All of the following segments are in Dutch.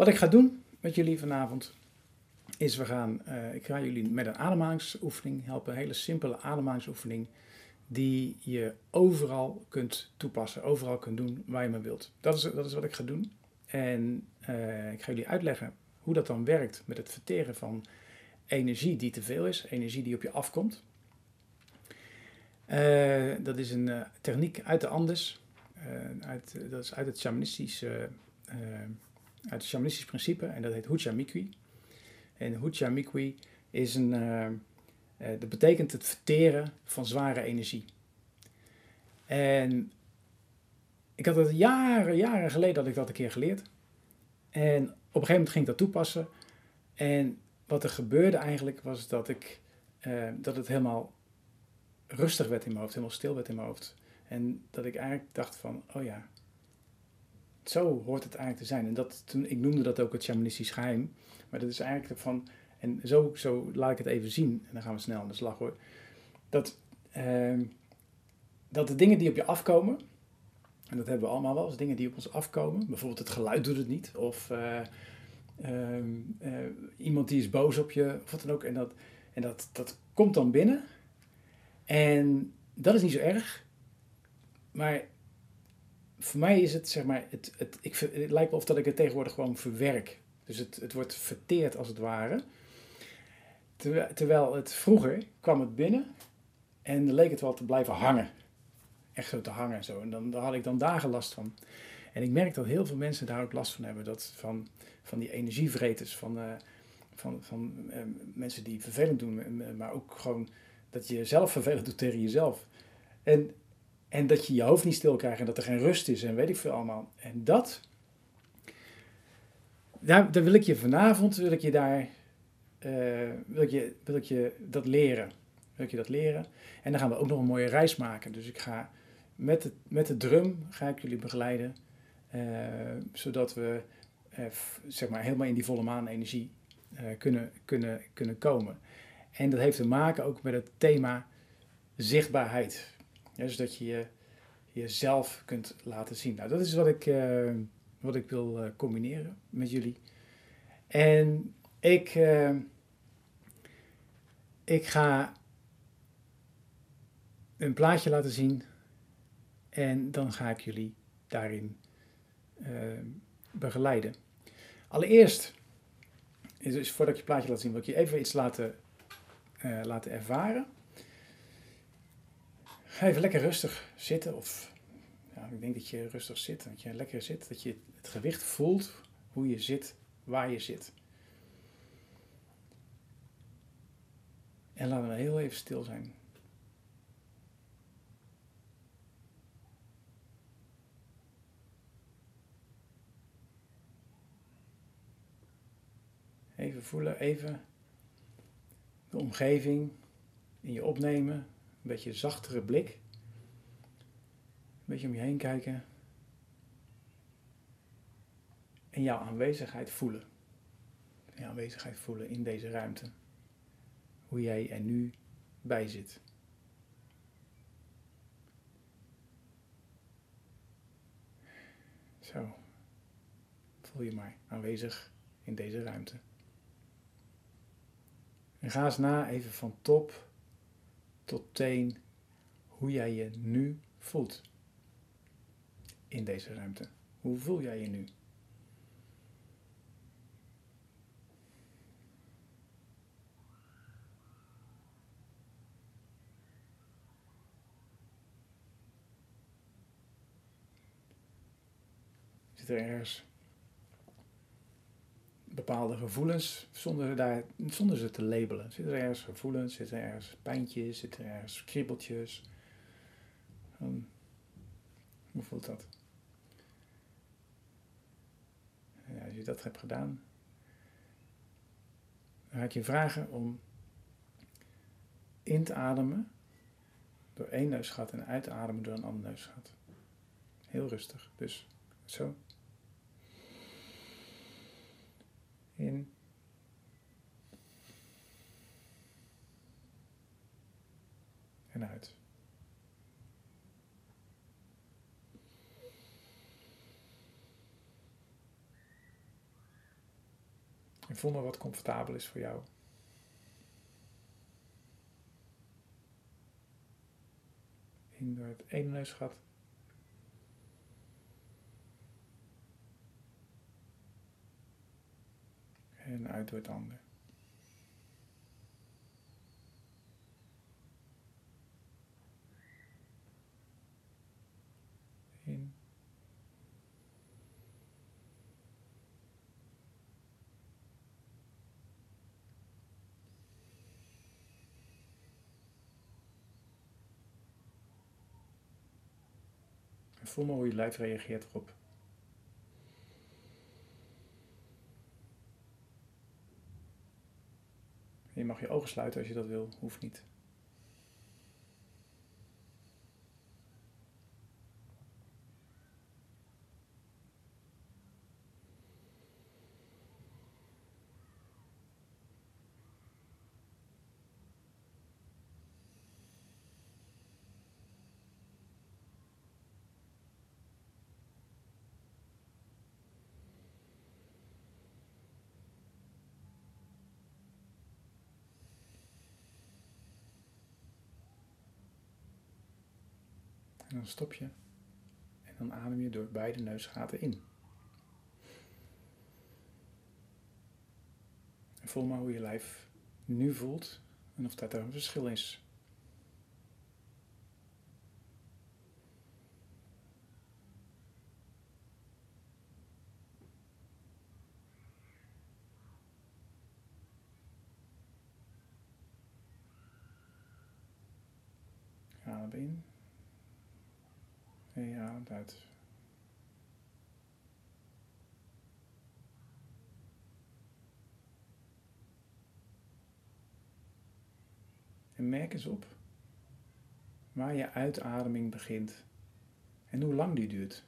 Wat ik ga doen met jullie vanavond is we gaan, uh, ik ga jullie met een ademhalingsoefening helpen. Een hele simpele ademhalingsoefening die je overal kunt toepassen, overal kunt doen waar je maar wilt. Dat is, dat is wat ik ga doen. En uh, ik ga jullie uitleggen hoe dat dan werkt met het verteren van energie die te veel is, energie die op je afkomt. Uh, dat is een techniek uit de Andes, uit, dat is uit het shamanistische, uit het shamanistisch principe en dat heet Hucha En Hucha is een, dat betekent het verteren van zware energie. En ik had het jaren, jaren geleden dat ik dat een keer geleerd. En op een gegeven moment ging ik dat toepassen. En wat er gebeurde eigenlijk was dat ik uh, dat het helemaal rustig werd in mijn hoofd, helemaal stil werd in mijn hoofd. En dat ik eigenlijk dacht van, oh ja, zo hoort het eigenlijk te zijn. En dat, toen, ik noemde dat ook het shamanistisch geheim. Maar dat is eigenlijk van, en zo, zo laat ik het even zien, en dan gaan we snel aan de slag hoor. Dat, uh, dat de dingen die op je afkomen, en dat hebben we allemaal wel eens, dingen die op ons afkomen. Bijvoorbeeld het geluid doet het niet. Of uh, uh, iemand die is boos op je, of wat dan ook. En, dat, en dat, dat komt dan binnen. En dat is niet zo erg. Maar voor mij is het, zeg maar, het, het, ik, lijkt me of dat ik het tegenwoordig gewoon verwerk. Dus het, het wordt verteerd als het ware. Terwijl, het vroeger kwam het binnen en leek het wel te blijven hangen echt zo te hangen en zo. En dan, daar had ik dan dagen last van. En ik merk dat heel veel mensen daar ook last van hebben. Dat van, van die energievreters, van, uh, van, van uh, mensen die vervelend doen, maar ook gewoon dat je zelf vervelend doet tegen jezelf. En, en dat je je hoofd niet stil krijgt en dat er geen rust is en weet ik veel allemaal. En dat, daar, daar wil ik je vanavond, wil ik je daar, uh, wil, ik je, wil ik je dat leren. Wil ik je dat leren. En dan gaan we ook nog een mooie reis maken. Dus ik ga met, het, met de drum ga ik jullie begeleiden, uh, zodat we uh, zeg maar helemaal in die volle maanenergie uh, kunnen, kunnen, kunnen komen. En dat heeft te maken ook met het thema zichtbaarheid. Ja, dus dat je, je jezelf kunt laten zien. Nou, dat is wat ik, wat ik wil combineren met jullie. En ik, ik ga een plaatje laten zien en dan ga ik jullie daarin begeleiden. Allereerst, dus voordat ik je plaatje laat zien, wil ik je even iets laten, laten ervaren. Even lekker rustig zitten. Of ja, ik denk dat je rustig zit, dat je lekker zit. Dat je het gewicht voelt, hoe je zit, waar je zit. En laten we heel even stil zijn. Even voelen, even de omgeving in je opnemen. Een beetje zachtere blik. Een beetje om je heen kijken. En jouw aanwezigheid voelen. Je aanwezigheid voelen in deze ruimte. Hoe jij er nu bij zit. Zo. Voel je maar aanwezig in deze ruimte. En ga eens na even van top tot teen hoe jij je nu voelt in deze ruimte. Hoe voel jij je nu? Zit er ergens bepaalde gevoelens zonder, daar, zonder ze te labelen. Zitten er ergens gevoelens, zitten er ergens pijntjes, zitten er ergens kriebeltjes. Um, hoe voelt dat? Ja, als je dat hebt gedaan, dan ga ik je vragen om in te ademen door één neusgat en uit te ademen door een ander neusgat. Heel rustig. Dus zo. In. En uit. En voel maar wat comfortabel is voor jou. In door het ene neusgat. En uit door het andere. In. En voel maar hoe je lijf reageert erop. Je mag je ogen sluiten als je dat wil, hoeft niet. En dan stop je. En dan adem je door beide neusgaten in. En voel maar hoe je lijf nu voelt en of dat er een verschil is. Adem in. En merk eens op waar je uitademing begint en hoe lang die duurt.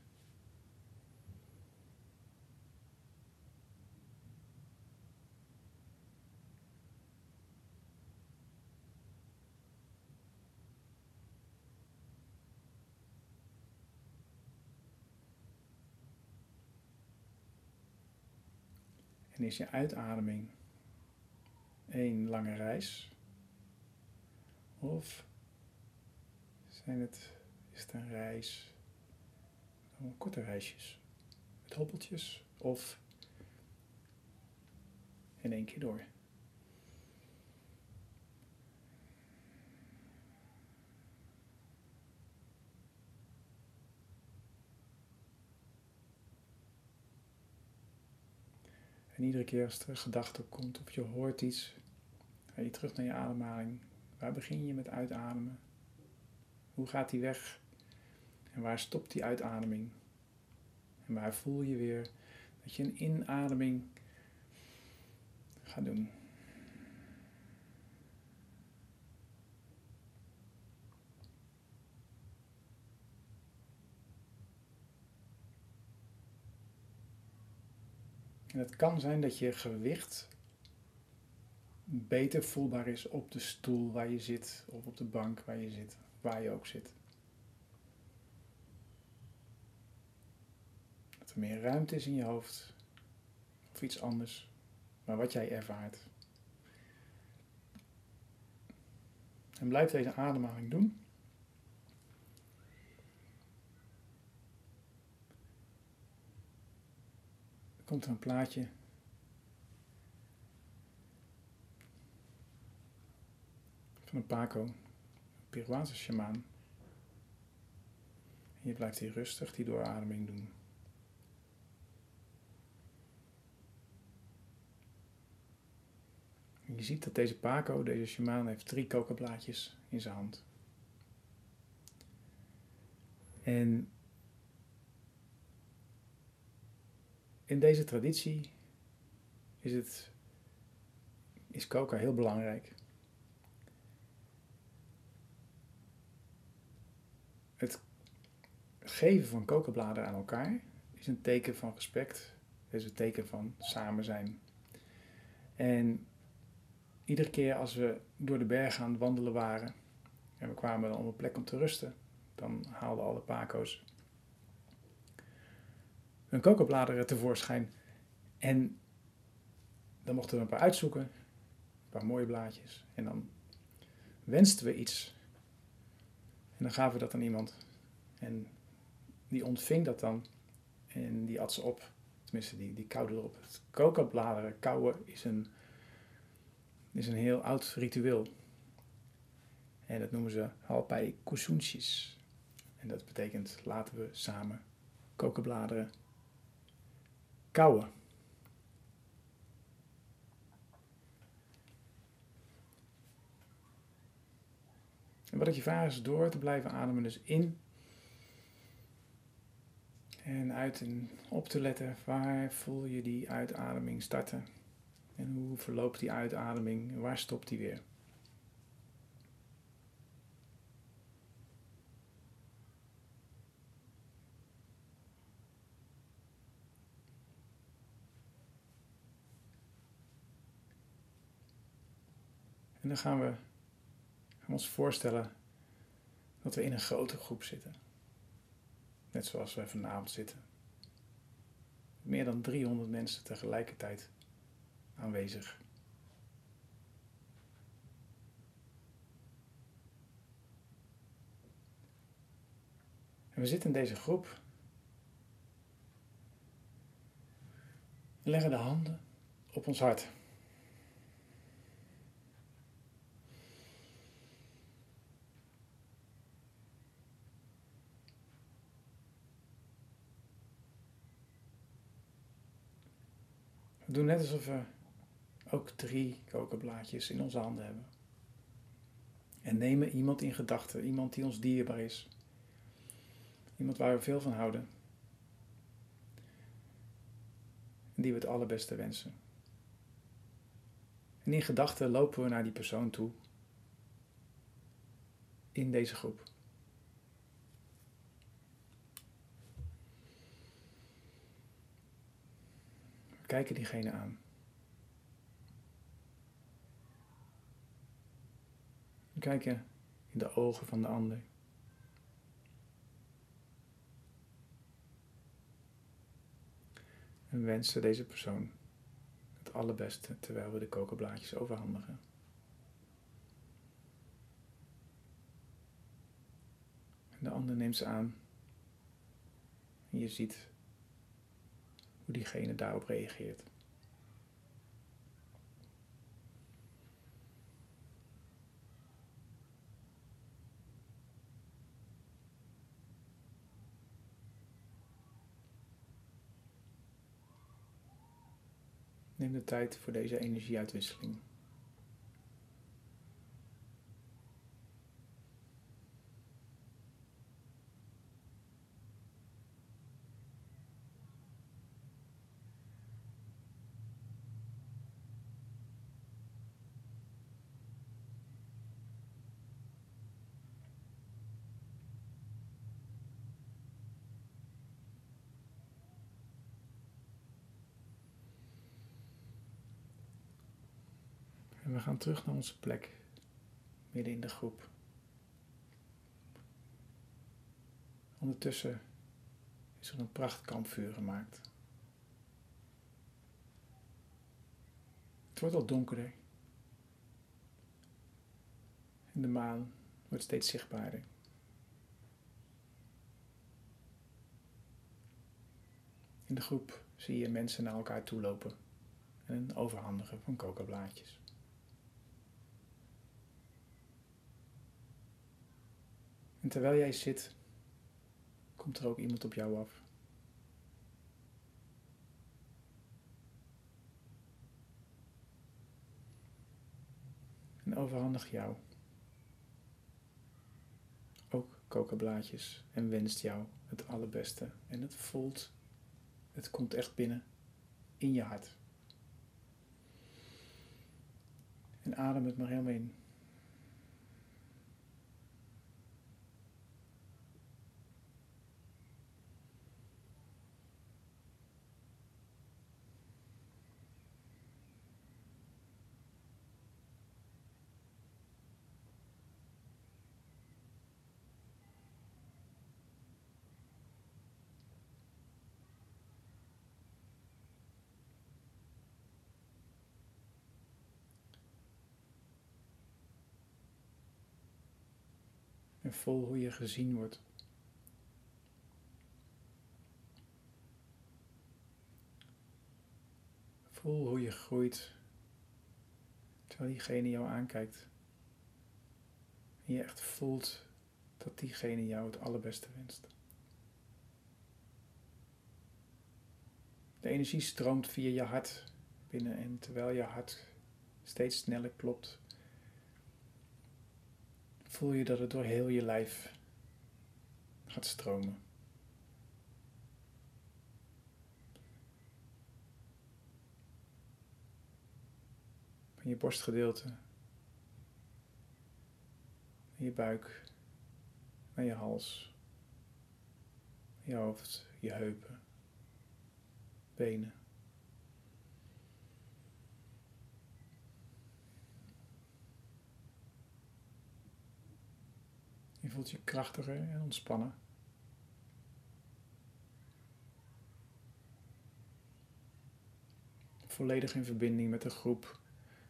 En is je uitademing één lange reis? Of zijn het, is het een reis, dan korte reisjes, met hobbeltjes of in één keer door? En iedere keer als er een gedachte komt of je hoort iets, ga je terug naar je ademhaling. Waar begin je met uitademen? Hoe gaat die weg? En waar stopt die uitademing? En waar voel je weer dat je een inademing gaat doen? En het kan zijn dat je gewicht beter voelbaar is op de stoel waar je zit, of op de bank waar je zit, waar je ook zit. Dat er meer ruimte is in je hoofd, of iets anders, maar wat jij ervaart. En blijf deze ademhaling doen. Komt een plaatje. Van een Paco, een Peruaanse shamaan. En je blijft hier rustig die doorademing doen. En je ziet dat deze Paco, deze shamaan, heeft drie kokablaadjes in zijn hand. En in deze traditie is, het, is coca heel belangrijk. Het geven van kokabladeren aan elkaar is een teken van respect, is een teken van samen zijn. En iedere keer als we door de bergen aan het wandelen waren en we kwamen op een plek om te rusten, dan haalden alle paco's hun kokobladeren tevoorschijn. En dan mochten we een paar uitzoeken, een paar mooie blaadjes. En dan wensten we iets. En dan gaven we dat aan iemand. En die ontving dat dan. En die at ze op. Tenminste, die, die koude erop. Het coca-bladeren kauwen is een, is een heel oud ritueel. En dat noemen ze halpai kusunchis. En dat betekent laten we samen kokenbladeren kauwen. En wat ik je vraag is door te blijven ademen, dus in en uit en op te letten waar voel je die uitademing starten en hoe verloopt die uitademing, waar stopt die weer. En dan gaan we, gaan ons voorstellen dat we in een grote groep zitten. Net zoals we vanavond zitten. Meer dan 300 mensen tegelijkertijd aanwezig. En we zitten in deze groep. We leggen de handen op ons hart. We doen net alsof we ook drie kokenblaadjes in onze handen hebben. En nemen iemand in gedachten, iemand die ons dierbaar is. Iemand waar we veel van houden. En die we het allerbeste wensen. En in gedachten lopen we naar die persoon toe. In deze groep. Kijken diegene aan. We kijken in de ogen van de ander. En wensen deze persoon het allerbeste terwijl we de kokenblaadjes overhandigen. En de ander neemt ze aan. Je ziet hoe diegene daarop reageert. Neem de tijd voor deze energieuitwisseling. En we gaan terug naar onze plek, midden in de groep. Ondertussen is er een prachtkampvuur gemaakt. Het wordt al donkerder. En de maan wordt steeds zichtbaarder. In de groep zie je mensen naar elkaar toe lopen en overhandigen van kokablaadjes. En terwijl jij zit, komt er ook iemand op jou af. En overhandig jou ook kokenblaadjes en wenst jou het allerbeste. En het voelt, het komt echt binnen in je hart. En adem het maar helemaal in. Voel hoe je gezien wordt. Voel hoe je groeit terwijl diegene jou aankijkt. En je echt voelt dat diegene jou het allerbeste wenst. De energie stroomt via je hart binnen en terwijl je hart steeds sneller klopt, voel je dat het door heel je lijf gaat stromen. Van je borstgedeelte, je buik, naar je hals, je hoofd, je heupen, benen. Je voelt je krachtiger en ontspannen. Volledig in verbinding met de groep,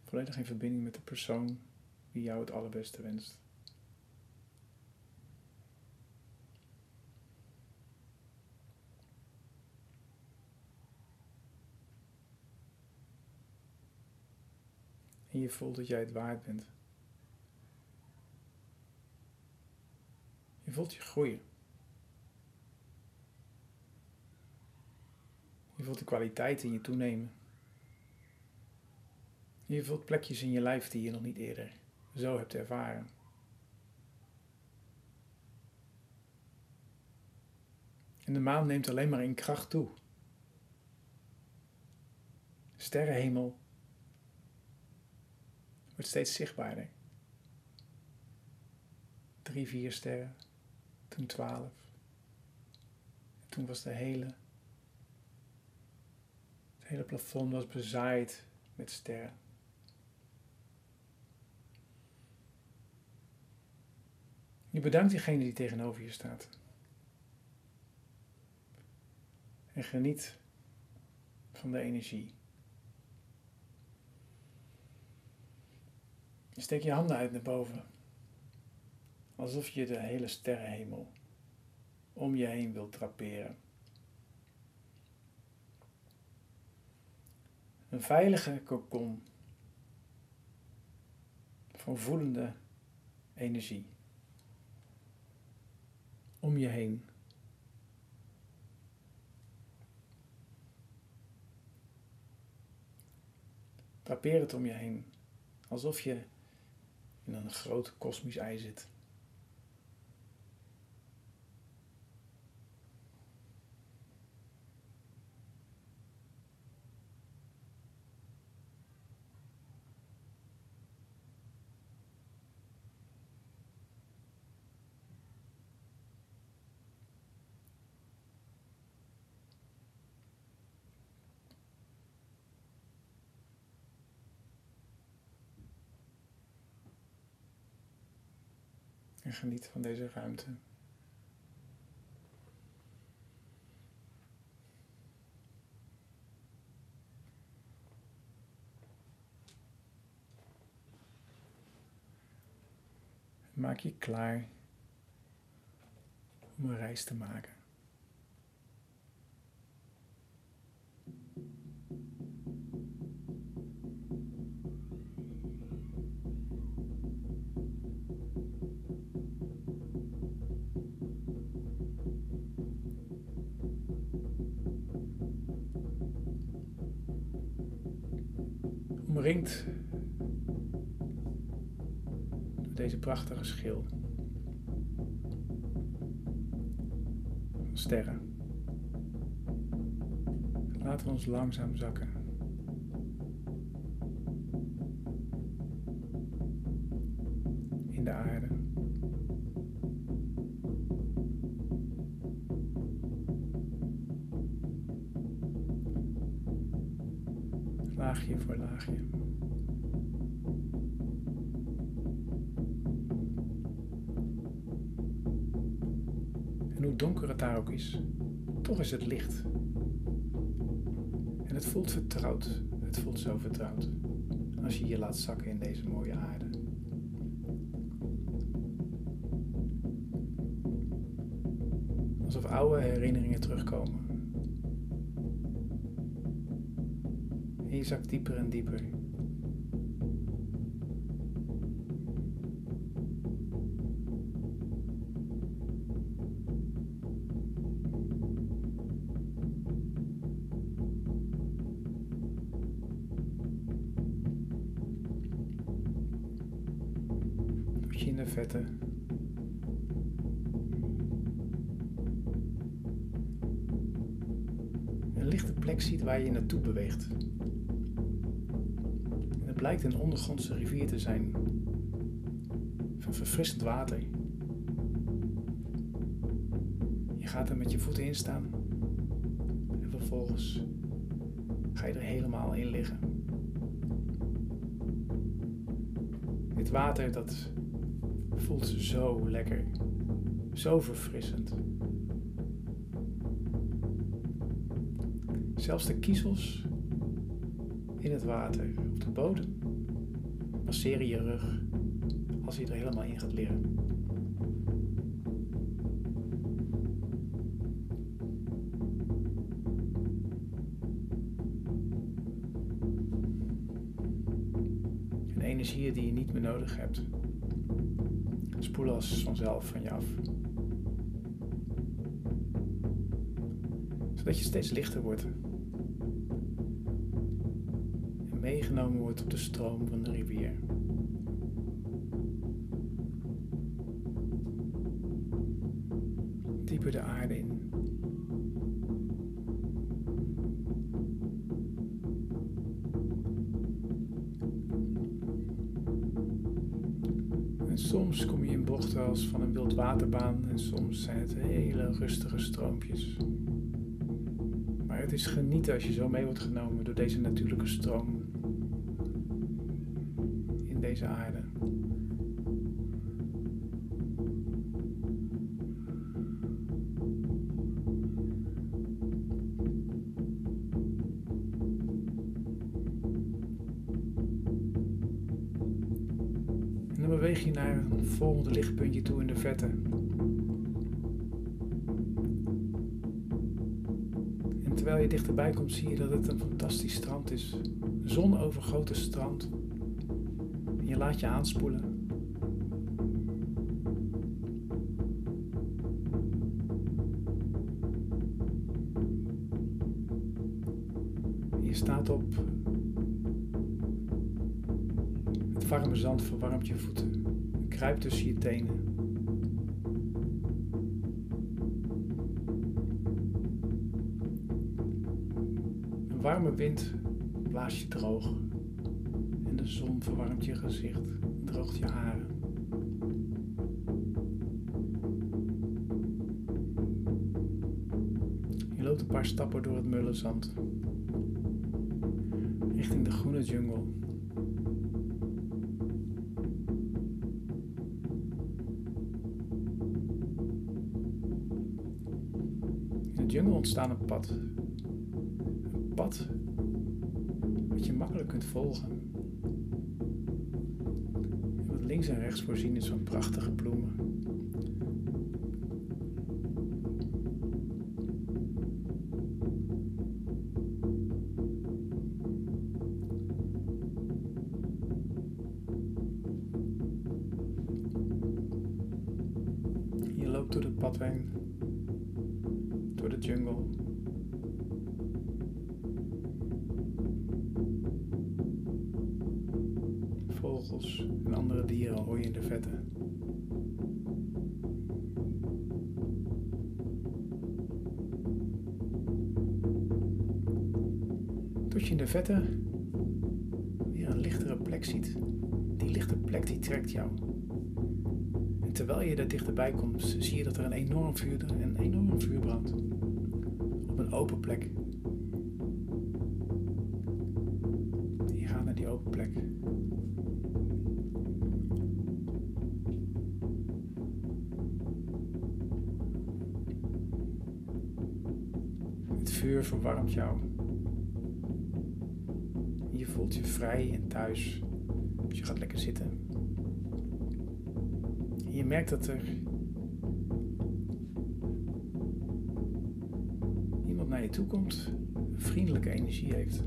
volledig in verbinding met de persoon die jou het allerbeste wenst. En je voelt dat jij het waard bent. Je voelt je groeien. Je voelt de kwaliteit in je toenemen. Je voelt plekjes in je lijf die je nog niet eerder zo hebt ervaren. En de maan neemt alleen maar in kracht toe. Sterrenhemel wordt steeds zichtbaarder. Drie, vier sterren, toen twaalf. Toen was de hele, het hele plafond was bezaaid met sterren. Je bedankt diegene die tegenover je staat. En geniet van de energie. Steek je handen uit naar boven. Alsof je de hele sterrenhemel om je heen wilt traperen. Een veilige kokon van voelende energie om je heen. Trapeer het om je heen, alsof je in een groot kosmisch ei zit. En geniet van deze ruimte. Maak je klaar om een reis te maken. Omringd door deze prachtige schil van sterren. Laten we ons langzaam zakken. donker het daar ook is, toch is het licht. En het voelt vertrouwd. Het voelt zo vertrouwd. Als je je laat zakken in deze mooie aarde. Alsof oude herinneringen terugkomen. En je zakt dieper en dieper Vette een lichte plek ziet waar je naartoe beweegt. Het blijkt een ondergrondse rivier te zijn van verfrissend water. Je gaat er met je voeten in staan en vervolgens ga je er helemaal in liggen. Dit water dat voelt zo lekker, zo verfrissend. Zelfs de kiezels in het water, op de bodem, masseren je rug als je er helemaal in gaat liggen. En energieën die je niet meer nodig hebt, spoelen als vanzelf van je af. Zodat je steeds lichter wordt. En meegenomen wordt op de stroom van de rivier. Dieper de aarde in. Soms kom je in bochten als van een wildwaterbaan en soms zijn het hele rustige stroompjes. Maar het is genieten als je zo mee wordt genomen door deze natuurlijke stroom in deze aarde. Volgende lichtpuntje toe in de vette. En terwijl je dichterbij komt, zie je dat het een fantastisch strand is. Een zonovergoten strand. En je laat je aanspoelen. Je staat op. Het warme zand verwarmt je voeten. Kruipt tussen je tenen. Een warme wind blaast je droog. En de zon verwarmt je gezicht, droogt je haren. Je loopt een paar stappen door het mulle zand. Richting de groene jungle. Ontstaat een pad. Een pad wat je makkelijk kunt volgen. En wat links en rechts voorzien is van prachtige bloemen. Vogels en andere dieren hoor je in de vette. Tot je in de vette weer een lichtere plek ziet. Die lichte plek die trekt jou. En terwijl je er dichterbij komt, zie je dat er een enorm vuur, een enorm vuur brandt. Open plek. Je gaat naar die open plek. Het vuur verwarmt jou. Je voelt je vrij en thuis. Dus je gaat lekker zitten. En je merkt dat er toe komt, vriendelijke energie heeft.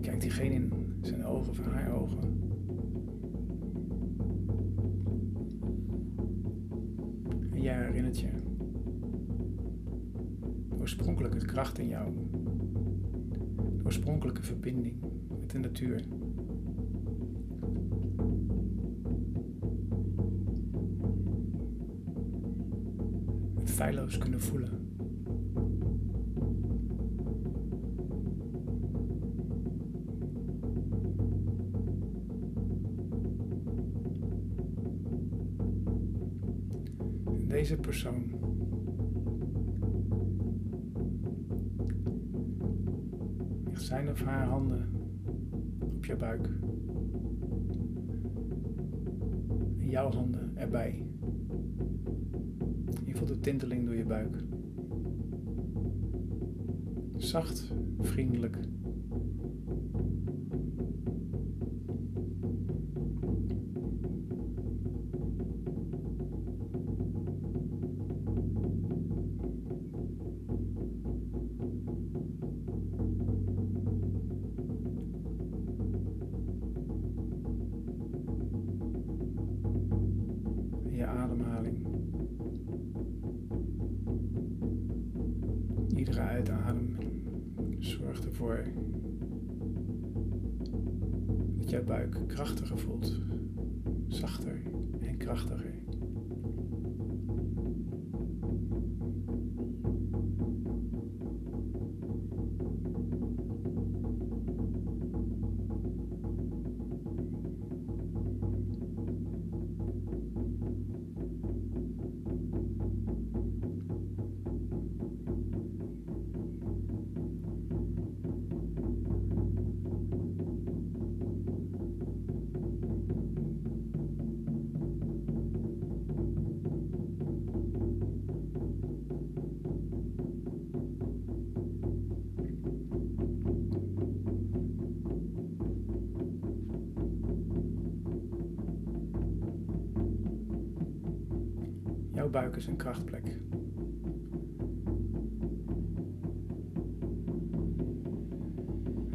Kijkt diegene in zijn ogen of haar ogen. En jij herinnert je oorspronkelijke kracht in jou, de oorspronkelijke verbinding met de natuur. Feilloos kunnen voelen. En deze persoon legt zijn of haar handen op je buik. Jouw handen erbij. Tinteling door je buik. Zacht, vriendelijk. Je ademhaling. Iedere uitadem zorgt ervoor dat jouw buik krachtiger voelt, zachter en krachtiger. Is een krachtplek.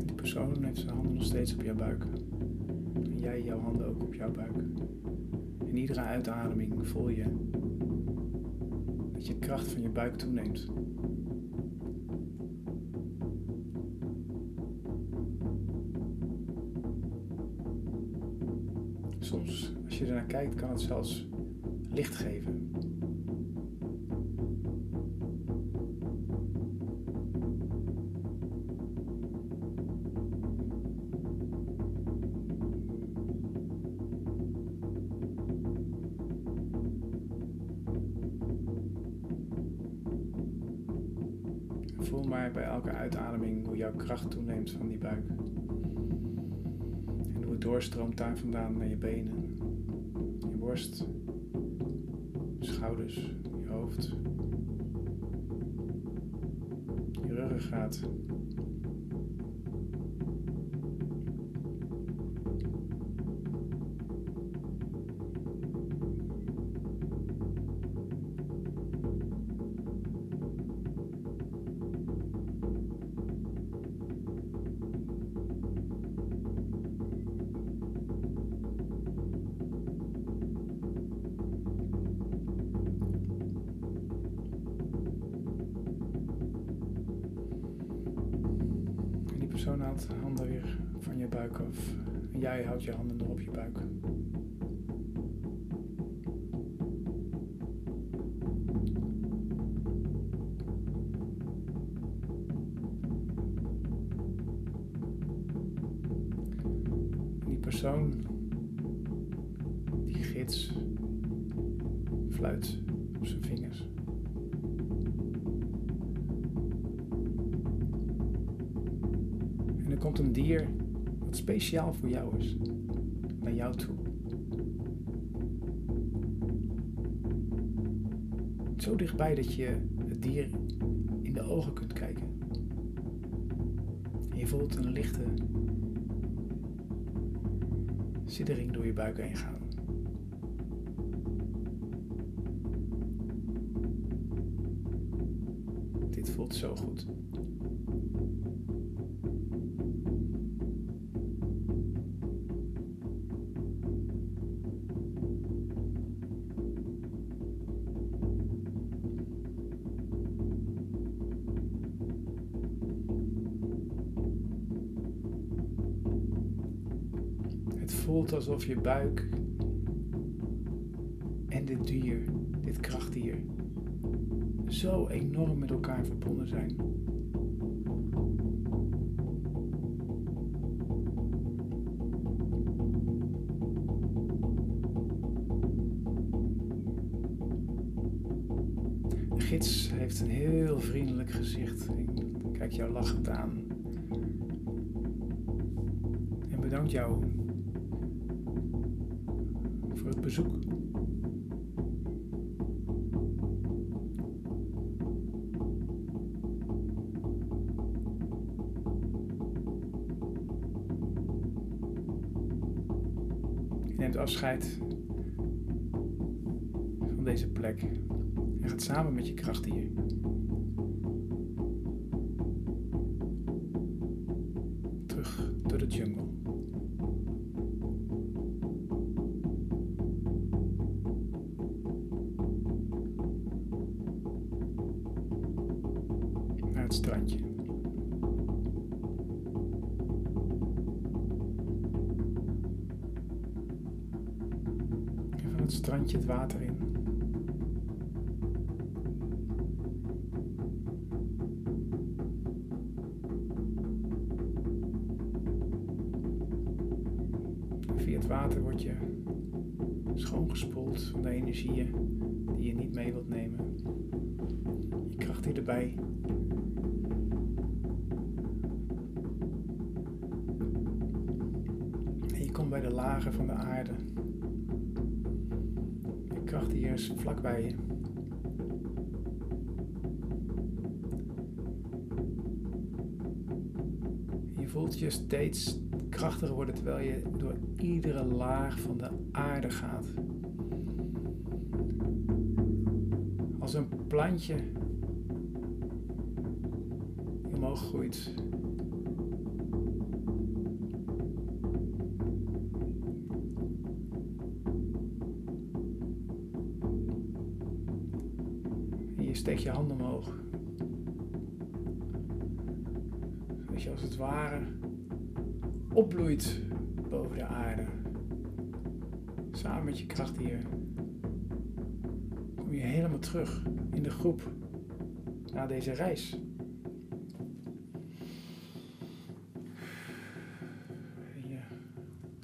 Die persoon heeft zijn handen nog steeds op jouw buik. En jij jouw handen ook op jouw buik. In iedere uitademing voel je dat je kracht van je buik toeneemt. Soms, als je ernaar kijkt, kan het zelfs licht geven. Kracht toeneemt van die buik. En hoe het doorstroomt daar vandaan naar je benen, je borst, schouders, je hoofd, je ruggengraat. Persoon haalt de handen weer van je buik af. En jij houdt je handen nog op je buik. Komt een dier wat speciaal voor jou is, naar jou toe. Zo dichtbij dat je het dier in de ogen kunt kijken. En je voelt een lichte, Zie de ring door je buik heen gaan. Dit voelt zo goed. Alsof je buik en dit dier, dit krachtdier, zo enorm met elkaar verbonden zijn. De gids heeft een heel vriendelijk gezicht. Kijkt jou lachend aan. En bedankt jou Je neemt afscheid van deze plek en gaat samen met je kracht hier. Terug door de jungle. Water in. Via het water word je schoongespoeld van de energieën die je niet mee wilt nemen. Je kracht hier erbij. En je komt bij de lagen van de aarde. Vlakbij je. Je voelt je steeds krachtiger worden terwijl je door iedere laag van de aarde gaat. Als een plantje omhoog groeit. En je handen omhoog. Zodat je als het ware opbloeit boven de aarde. Samen met je kracht hier. Kom je helemaal terug in de groep na deze reis. Je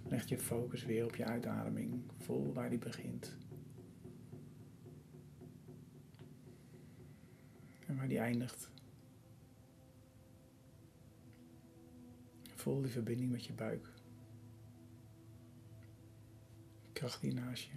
legt je focus weer op je uitademing. Voel waar die begint. Eindigt. Voel die verbinding met je buik. Kracht hier naast je.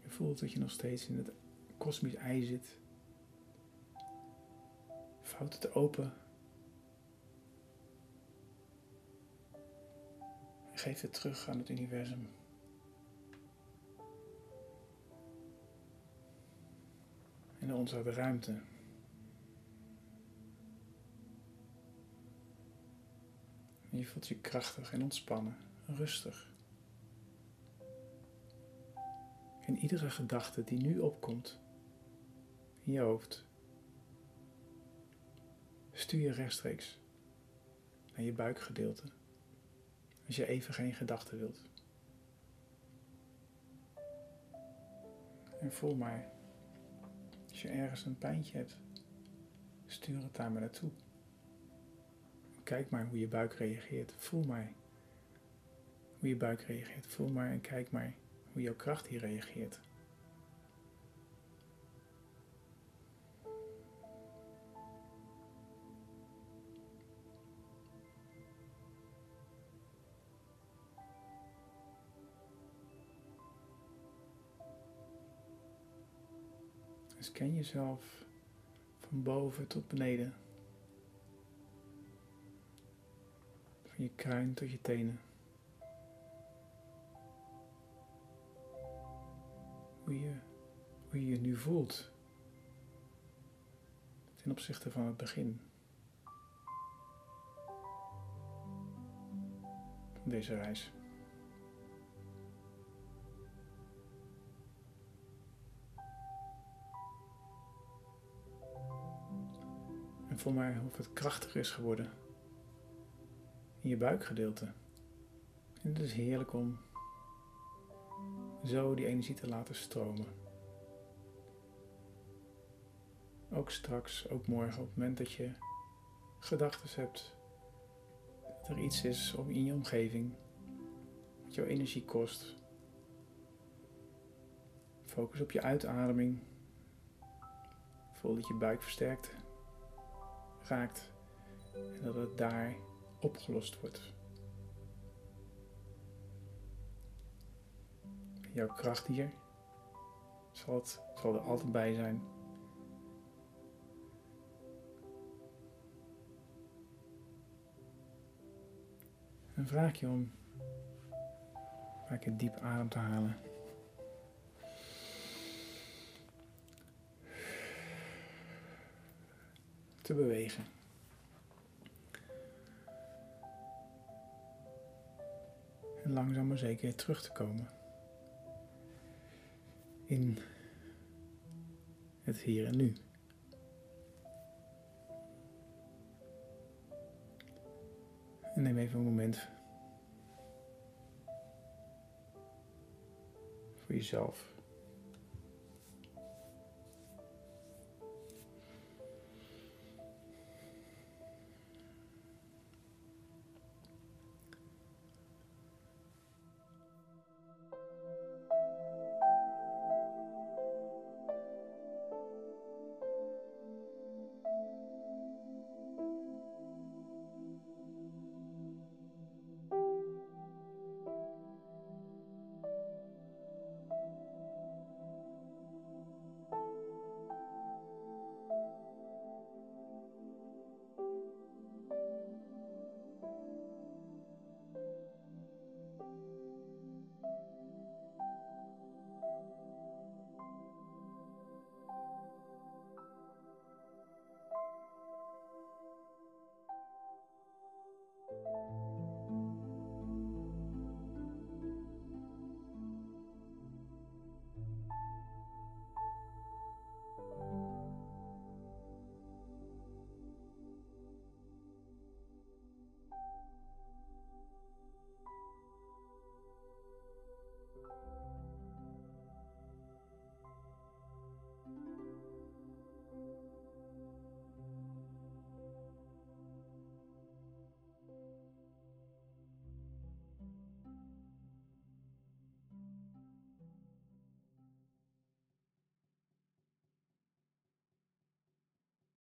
Je voelt dat je nog steeds in het kosmisch ei zit. Vouwt het open. Geef het terug aan het universum. En onze ruimte. Je voelt je krachtig en ontspannen, rustig. En iedere gedachte die nu opkomt in je hoofd, stuur je rechtstreeks naar je buikgedeelte. Als je even geen gedachten wilt. En voel maar, als je ergens een pijntje hebt, stuur het daar maar naartoe. Kijk maar hoe je buik reageert. Voel maar hoe je buik reageert. Voel maar en kijk maar hoe jouw kracht hier reageert. Scan jezelf van boven tot beneden. Van je kruin tot je tenen. Hoe je, hoe je je nu voelt ten opzichte van het begin van deze reis. Voel maar of het krachtiger is geworden in je buikgedeelte. En het is heerlijk om zo die energie te laten stromen. Ook straks, ook morgen, op het moment dat je gedachten hebt, dat er iets is in je omgeving, wat jouw energie kost. Focus op je uitademing. Voel dat je buik versterkt en dat het daar opgelost wordt. Jouw kracht hier zal, het, zal er altijd bij zijn. En vraag je om vaak diep adem te halen. Te bewegen. En langzaam maar zeker terug te komen. In het hier en nu. En neem even een moment voor jezelf.